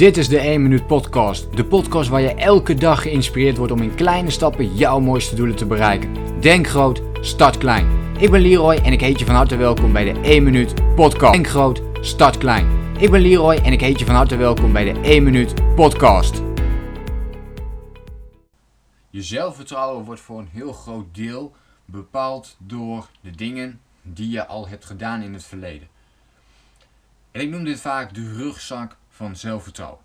Dit is de 1 Minuut Podcast. De podcast waar je elke dag geïnspireerd wordt om in kleine stappen jouw mooiste doelen te bereiken. Denk groot, start klein. Ik ben Leroy en ik heet je van harte welkom bij de 1 Minuut Podcast. Denk groot, start klein. Ik ben Leroy en ik heet je van harte welkom bij de 1 Minuut Podcast. Je zelfvertrouwen wordt voor een heel groot deel bepaald door de dingen die je al hebt gedaan in het verleden. En ik noem dit vaak de rugzak van zelfvertrouwen.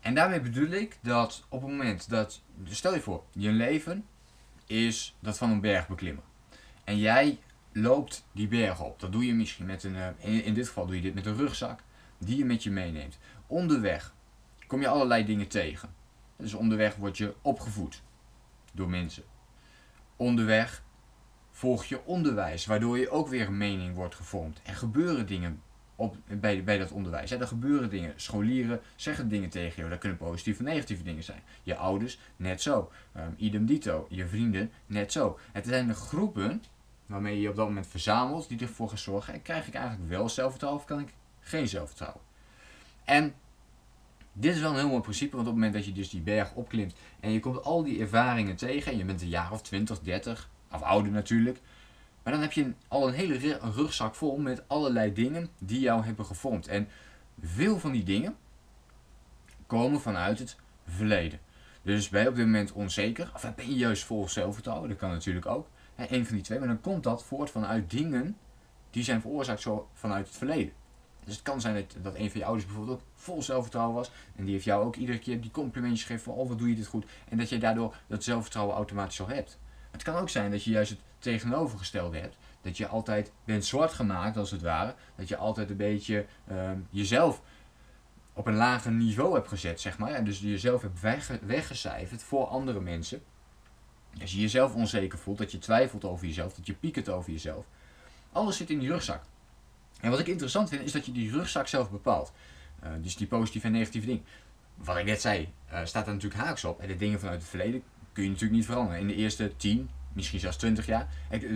En daarmee bedoel ik dat op het moment dat, stel je voor, je leven is dat van een berg beklimmen. En jij loopt die berg op. Dat doe je misschien met een, eh, in dit geval doe je dit met een rugzak die je met je meeneemt. Onderweg kom je allerlei dingen tegen. Dus onderweg word je opgevoed door mensen. Onderweg volg je onderwijs, waardoor je ook weer een mening wordt gevormd. Er gebeuren dingen op, bij, bij dat onderwijs. Er gebeuren dingen. Scholieren zeggen dingen tegen je. Dat kunnen positieve en negatieve dingen zijn. Je ouders, net zo. Um, idem dito. Je vrienden, net zo. Het zijn de groepen waarmee je op dat moment verzamelt die ervoor gaan zorgen. En krijg ik eigenlijk wel zelfvertrouwen of kan ik geen zelfvertrouwen? En dit is wel een heel mooi principe, want op het moment dat je dus die berg opklimt en je komt al die ervaringen tegen en je bent een jaar of 20, 30, of ouder natuurlijk, maar dan heb je al een hele rugzak vol met allerlei dingen die jou hebben gevormd. En veel van die dingen komen vanuit het verleden. Dus ben je op dit moment onzeker, of ben je juist vol zelfvertrouwen, dat kan natuurlijk ook. Een van die twee, maar dan komt dat voort vanuit dingen die zijn veroorzaakt zo vanuit het verleden. Dus het kan zijn dat, dat een van je ouders bijvoorbeeld ook vol zelfvertrouwen was. En die heeft jou ook iedere keer die complimentjes gegeven van oh wat doe je dit goed. En dat je daardoor dat zelfvertrouwen automatisch al hebt. Het kan ook zijn dat je juist het tegenovergestelde hebt. Dat je altijd bent zwart gemaakt als het ware. Dat je altijd een beetje ehm, jezelf op een lager niveau hebt gezet, zeg maar. En dus jezelf hebt weggecijferd voor andere mensen. Als je jezelf onzeker voelt, dat je twijfelt over jezelf, dat je piekert over jezelf. Alles zit in die rugzak. En wat ik interessant vind, is dat je die rugzak zelf bepaalt. Uh, dus die positieve en negatieve dingen. Wat ik net zei, uh, staat er natuurlijk haaks op. En de dingen vanuit het verleden kun je natuurlijk niet veranderen. In de eerste 10, misschien zelfs 20 jaar,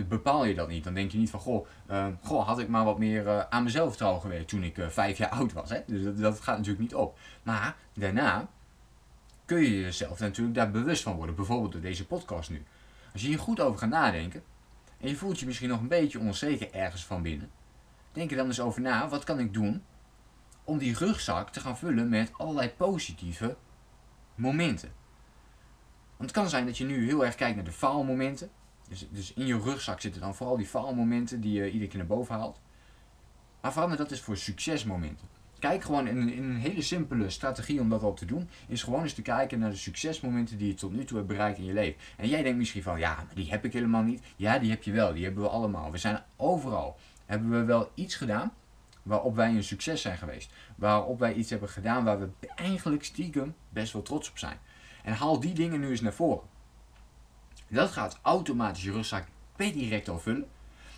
bepaal je dat niet. Dan denk je niet van, goh, uh, goh had ik maar wat meer uh, aan mezelf trouw gewerkt toen ik uh, vijf jaar oud was. Hè? Dus dat, dat, gaat natuurlijk niet op. Maar daarna kun je jezelf natuurlijk daar bewust van worden. Bijvoorbeeld door deze podcast nu. Als je hier goed over gaat nadenken en je voelt je misschien nog een beetje onzeker ergens van binnen. Denk er dan eens over na, wat kan ik doen om die rugzak te gaan vullen met allerlei positieve momenten. Want het kan zijn dat je nu heel erg kijkt naar de faalmomenten. Dus, dus in je rugzak zitten dan vooral die faalmomenten die je iedere keer naar boven haalt. Maar verander dat is voor succesmomenten. Kijk gewoon in, een hele simpele strategie om dat al te doen. Is gewoon eens te kijken naar de succesmomenten die je tot nu toe hebt bereikt in je leven. En jij denkt misschien van ja, die heb ik helemaal niet. Ja, die heb je wel. Die hebben we allemaal. We zijn overal. Hebben we wel iets gedaan waarop wij een succes zijn geweest. Waarop wij iets hebben gedaan waar we eigenlijk stiekem best wel trots op zijn. En haal die dingen nu eens naar voren. Dat gaat automatisch je rugzak per direct al vullen.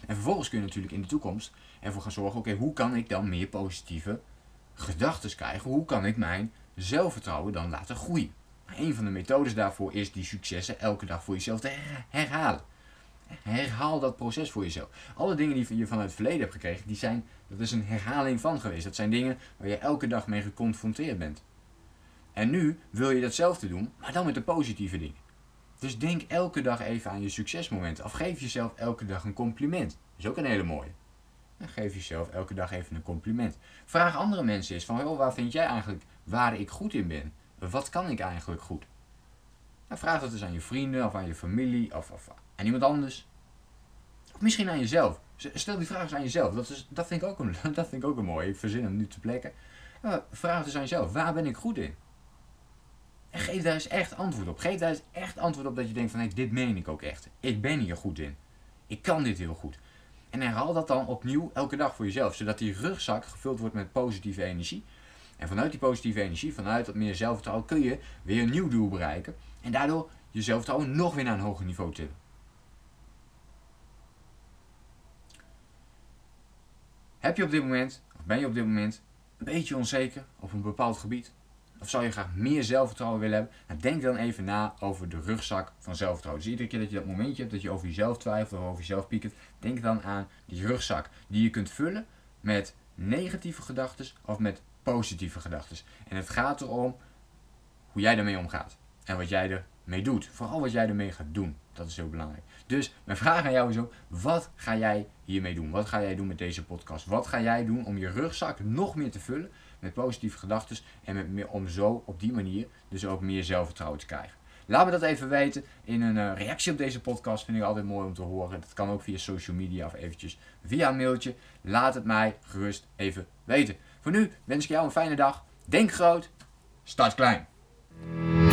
En vervolgens kun je natuurlijk in de toekomst ervoor gaan zorgen, oké, hoe kan ik dan meer positieve gedachten krijgen? Hoe kan ik mijn zelfvertrouwen dan laten groeien? Een van de methodes daarvoor is die successen elke dag voor jezelf te herhalen. Herhaal dat proces voor jezelf. Alle dingen die je vanuit het verleden hebt gekregen, die zijn, dat is een herhaling van geweest. Dat zijn dingen waar je elke dag mee geconfronteerd bent. En nu wil je datzelfde doen, maar dan met de positieve dingen. Dus denk elke dag even aan je succesmomenten. Of geef jezelf elke dag een compliment. Dat is ook een hele mooie. En geef jezelf elke dag even een compliment. Vraag andere mensen eens van, waar vind jij eigenlijk waar ik goed in ben? Wat kan ik eigenlijk goed? Nou, vraag dat eens aan je vrienden of aan je familie of, of aan iemand anders. Of misschien aan jezelf. Stel die vraag eens aan jezelf. Dat, is, dat, vind, ik ook een, dat vind ik ook een mooi. Ik verzin hem nu te plekken. vraag het eens aan jezelf. Waar ben ik goed in? En geef daar eens echt antwoord op. Geef daar eens echt antwoord op dat je denkt van hey, dit meen ik ook echt. Ik ben hier goed in. Ik kan dit heel goed. En herhaal dat dan opnieuw elke dag voor jezelf. Zodat die rugzak gevuld wordt met positieve energie. En vanuit die positieve energie, vanuit dat meer zelfvertrouwen, kun je weer een nieuw doel bereiken. En daardoor je zelfvertrouwen nog weer naar een hoger niveau tillen. Heb je op dit moment, of ben je op dit moment, een beetje onzeker op een bepaald gebied? Of zou je graag meer zelfvertrouwen willen hebben? Nou, denk dan even na over de rugzak van zelfvertrouwen. Dus iedere keer dat je dat momentje hebt dat je over jezelf twijfelt of over jezelf piekert, denk dan aan die rugzak die je kunt vullen met negatieve gedachten of met positieve gedachten. En het gaat erom hoe jij daarmee omgaat. En wat jij ermee doet. Vooral wat jij ermee gaat doen. Dat is heel belangrijk. Dus mijn vraag aan jou is ook, wat ga jij hiermee doen? Wat ga jij doen met deze podcast? Wat ga jij doen om je rugzak nog meer te vullen met positieve gedachten en met meer, om zo op die manier dus ook meer zelfvertrouwen te krijgen? Laat me dat even weten in een uh, reactie op deze podcast. Vind ik altijd mooi om te horen. Dat kan ook via social media of eventjes via een mailtje. Laat het mij gerust even weten. Voor nu wens ik jou een fijne dag. Denk groot, start klein.